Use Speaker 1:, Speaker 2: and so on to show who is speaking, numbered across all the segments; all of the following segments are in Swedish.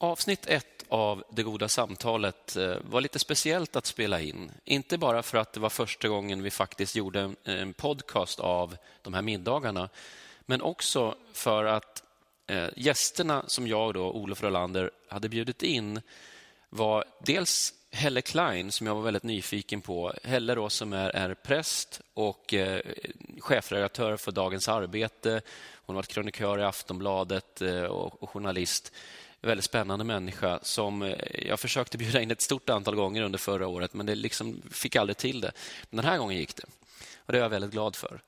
Speaker 1: Avsnitt ett av Det goda samtalet eh, var lite speciellt att spela in. Inte bara för att det var första gången vi faktiskt gjorde en podcast av de här middagarna, men också för att eh, gästerna som jag då, Olof Rolander hade bjudit in var dels Helle Klein, som jag var väldigt nyfiken på. Helle då, som är, är präst och eh, chefredaktör för Dagens Arbete. Hon har varit krönikör i Aftonbladet eh, och, och, journalist väldigt spännande människa som eh, jag försökte bjuda in ett stort antal gånger under förra året, men det liksom fick aldrig till det. Men den här gången gick det och det är jag väldigt glad för.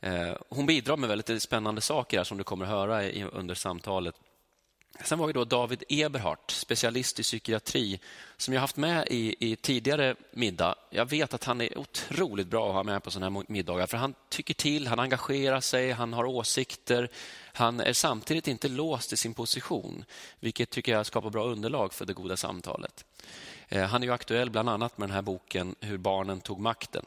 Speaker 1: Eh, hon bidrar med väldigt spännande saker som du kommer att höra under samtalet. Sen var det då David Eberhardt, specialist i psykiatri, som jag haft med i, i, tidigare middag. Jag vet att han är otroligt bra att ha med på sådana här middagar, för han tycker till, han engagerar sig, han har åsikter. Han är samtidigt inte låst i sin position, vilket tycker jag skapar bra underlag för det goda samtalet. Eh, han är ju aktuell bland annat med den här boken Hur barnen tog makten.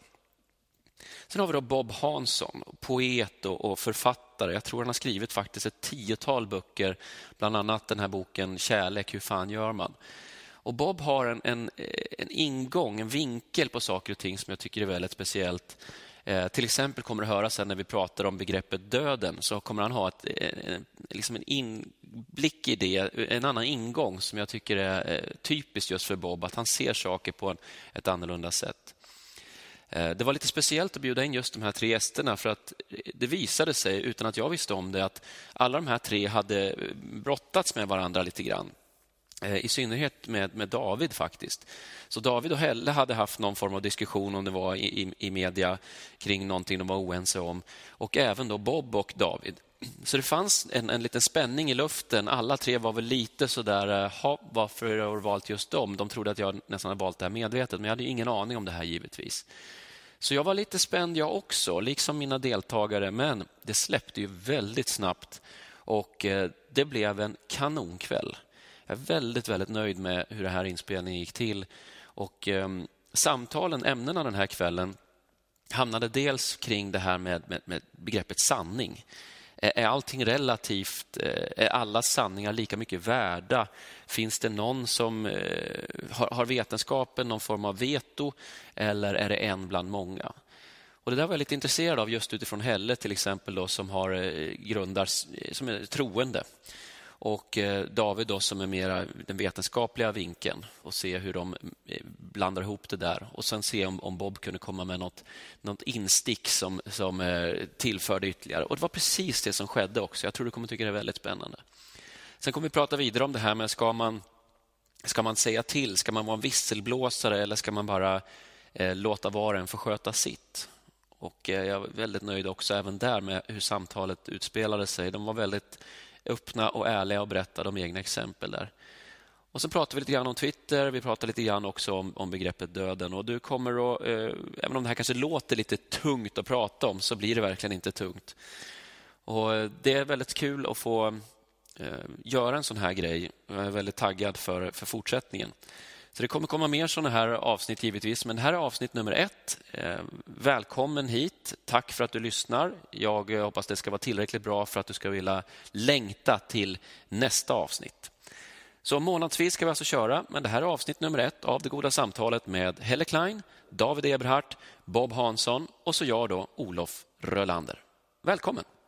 Speaker 1: Sen har vi då Bob Hansson, poet och författare. Jag tror han har skrivit faktiskt ett tiotal böcker, bland annat den här boken Kärlek, hur fan gör man? Och Bob har en, en, en ingång, en vinkel på saker och ting som jag tycker är väldigt speciellt. Eh, till exempel kommer det höra sen när vi pratar om begreppet döden, så kommer han ha ett, en, liksom en inblick i det, en annan ingång som jag tycker är eh, typiskt just för Bob, att han ser saker på en, ett annorlunda sätt. Eh, det var lite speciellt att bjuda in just de här tre gästerna för att eh, det visade sig, utan att jag visste om det, att alla de här tre hade eh, brottats med varandra lite grann. I synnerhet med, med David faktiskt. Så David och Helle hade haft någon form av diskussion om det var i, i, i media kring någonting de var oense om. Och även då Bob och David. Så det fanns en, en liten spänning i luften. Alla tre var väl lite sådär, eh, varför har du valt just dem? De trodde att jag nästan hade valt det här medvetet, men jag hade ingen aning om det här givetvis. Så jag var lite spänd jag också, liksom mina deltagare, men det släppte ju väldigt snabbt och eh, det blev en kanonkväll. Jag är väldigt, väldigt nöjd med hur den här inspelningen gick till. Och eh, samtalen, ämnena den här kvällen hamnade dels kring det här med, med, med begreppet sanning. Är allting relativt? Eh, är alla sanningar lika mycket värda? Finns det någon som eh, har vetenskapen någon form av veto eller är det en bland många? Och Det där var jag lite intresserad av just utifrån Helle till exempel då, som har eh, grundar som är troende och eh, David då, som är mera den vetenskapliga vinkeln och se hur de eh, blandar ihop det där. Och sen se om, om Bob kunde komma med något, något instick som, som eh, tillförde ytterligare. Och Det var precis det som skedde också. Jag tror du kommer tycka det är väldigt spännande. Sen kommer vi prata vidare om det här med ska man, ska man säga till? Ska man vara en visselblåsare eller ska man bara eh, låta var och en få sköta sitt? Och Jag är väldigt nöjd också även där med hur samtalet utspelade sig. De var väldigt öppna och ärliga och berättade om egna exempel där. Och så pratar vi lite grann om Twitter, vi pratar lite grann också om, om begreppet döden. Och du kommer att, eh, även om det här kanske låter lite tungt att prata om, så blir det verkligen inte tungt. Och eh, Det är väldigt kul att få eh, göra en sån här grej. Jag är väldigt taggad för, för fortsättningen. Så det kommer komma mer sådana här avsnitt givetvis, men det här är avsnitt nummer ett. Eh, välkommen hit. Tack för att du lyssnar. Jag eh, hoppas det ska vara tillräckligt bra för att du ska vilja längta till nästa avsnitt. Så månadsvis ska vi alltså köra, men det här är avsnitt nummer ett av Det goda samtalet med Helle Klein, David Eberhardt, Bob Hansson och så jag då, Olof Rölander. Välkommen!